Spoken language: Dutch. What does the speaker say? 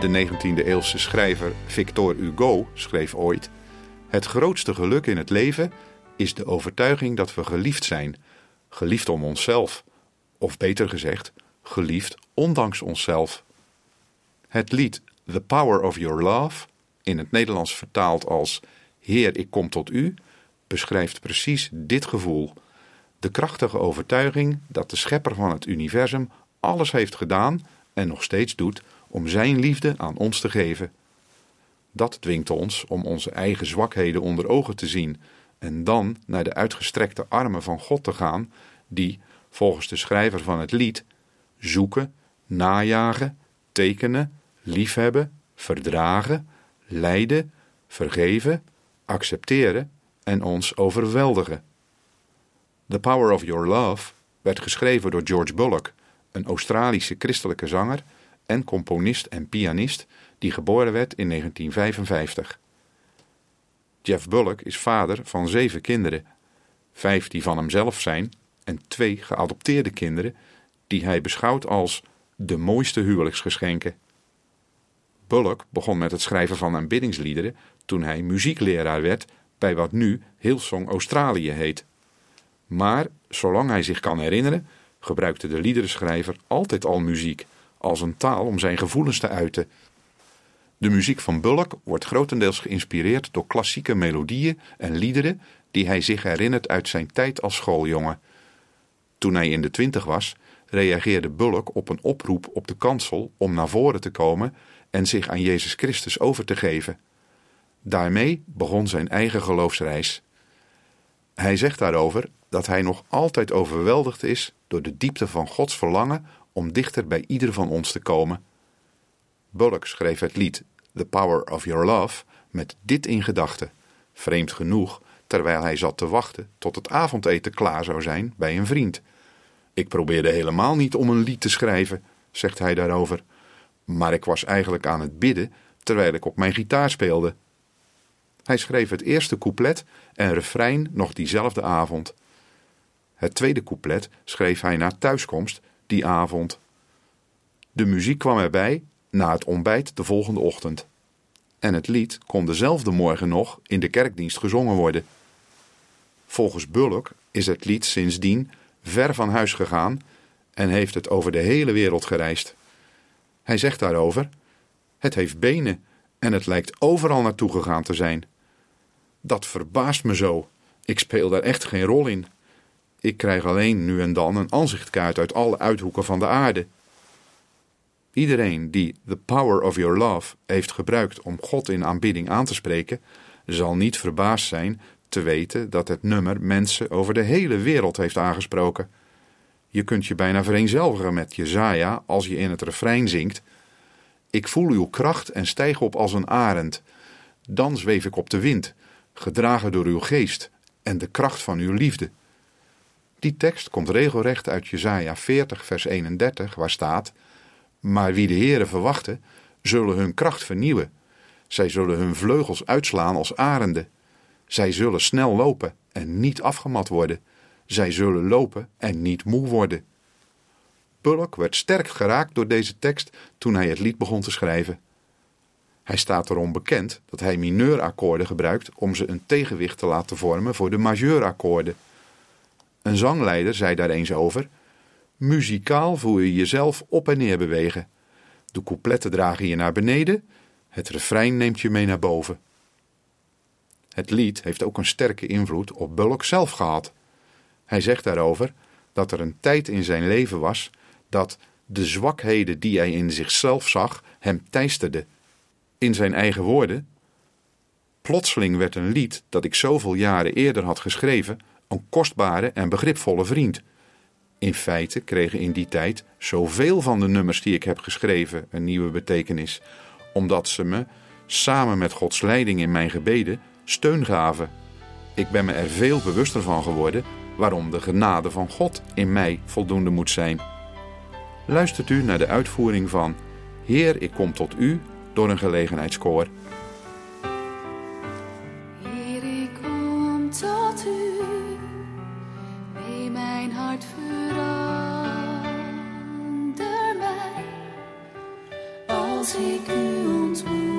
De 19e-eeuwse schrijver Victor Hugo schreef ooit: Het grootste geluk in het leven is de overtuiging dat we geliefd zijn. Geliefd om onszelf. Of beter gezegd, geliefd ondanks onszelf. Het lied The Power of Your Love, in het Nederlands vertaald als Heer, ik kom tot u, beschrijft precies dit gevoel. De krachtige overtuiging dat de schepper van het universum alles heeft gedaan en nog steeds doet om zijn liefde aan ons te geven. Dat dwingt ons om onze eigen zwakheden onder ogen te zien en dan naar de uitgestrekte armen van God te gaan, die, volgens de schrijver van het lied, zoeken, najagen, tekenen, liefhebben, verdragen, lijden, vergeven, accepteren en ons overweldigen. The Power of Your Love werd geschreven door George Bullock, een Australische christelijke zanger en componist en pianist die geboren werd in 1955. Jeff Bullock is vader van zeven kinderen, vijf die van hemzelf zijn en twee geadopteerde kinderen die hij beschouwt als de mooiste huwelijksgeschenken. Bullock begon met het schrijven van aanbiddingsliederen toen hij muziekleraar werd bij wat nu Hillsong Australië heet. Maar, zolang hij zich kan herinneren, gebruikte de liederenschrijver altijd al muziek als een taal om zijn gevoelens te uiten. De muziek van Bullock wordt grotendeels geïnspireerd door klassieke melodieën en liederen die hij zich herinnert uit zijn tijd als schooljongen. Toen hij in de twintig was, reageerde Bullock op een oproep op de kansel om naar voren te komen en zich aan Jezus Christus over te geven. Daarmee begon zijn eigen geloofsreis. Hij zegt daarover dat hij nog altijd overweldigd is door de diepte van Gods verlangen om dichter bij ieder van ons te komen. Bullock schreef het lied The Power of Your Love met dit in gedachten, vreemd genoeg, terwijl hij zat te wachten tot het avondeten klaar zou zijn bij een vriend. Ik probeerde helemaal niet om een lied te schrijven, zegt hij daarover, maar ik was eigenlijk aan het bidden terwijl ik op mijn gitaar speelde. Hij schreef het eerste couplet en refrein nog diezelfde avond. Het tweede couplet schreef hij na thuiskomst die avond. De muziek kwam erbij na het ontbijt de volgende ochtend. En het lied kon dezelfde morgen nog in de kerkdienst gezongen worden. Volgens Bullock is het lied sindsdien ver van huis gegaan en heeft het over de hele wereld gereisd. Hij zegt daarover: Het heeft benen en het lijkt overal naartoe gegaan te zijn. Dat verbaast me zo. Ik speel daar echt geen rol in. Ik krijg alleen nu en dan een aanzichtkaart uit alle uithoeken van de aarde. Iedereen die The Power of Your Love heeft gebruikt om God in aanbidding aan te spreken, zal niet verbaasd zijn te weten dat het nummer mensen over de hele wereld heeft aangesproken. Je kunt je bijna vereenzelvigen met Jezaja als je in het refrein zingt: Ik voel uw kracht en stijg op als een arend. Dan zweef ik op de wind, gedragen door uw geest en de kracht van uw liefde. Die tekst komt regelrecht uit Jesaja 40 vers 31 waar staat: Maar wie de Heere verwachten, zullen hun kracht vernieuwen. Zij zullen hun vleugels uitslaan als arenden. Zij zullen snel lopen en niet afgemat worden. Zij zullen lopen en niet moe worden. Bullock werd sterk geraakt door deze tekst toen hij het lied begon te schrijven. Hij staat erom bekend dat hij mineurakkoorden gebruikt om ze een tegenwicht te laten vormen voor de majeurakkoorden. Een zangleider zei daar eens over: Muzikaal voel je jezelf op en neer bewegen. De coupletten dragen je naar beneden, het refrein neemt je mee naar boven. Het lied heeft ook een sterke invloed op Bullock zelf gehad. Hij zegt daarover dat er een tijd in zijn leven was dat de zwakheden die hij in zichzelf zag hem teisterden. In zijn eigen woorden: Plotseling werd een lied dat ik zoveel jaren eerder had geschreven een kostbare en begripvolle vriend. In feite kregen in die tijd zoveel van de nummers die ik heb geschreven een nieuwe betekenis, omdat ze me, samen met Gods leiding in mijn gebeden, steun gaven. Ik ben me er veel bewuster van geworden waarom de genade van God in mij voldoende moet zijn. Luistert u naar de uitvoering van Heer, ik kom tot u door een gelegenheidskoor. Als ik u ontmoet,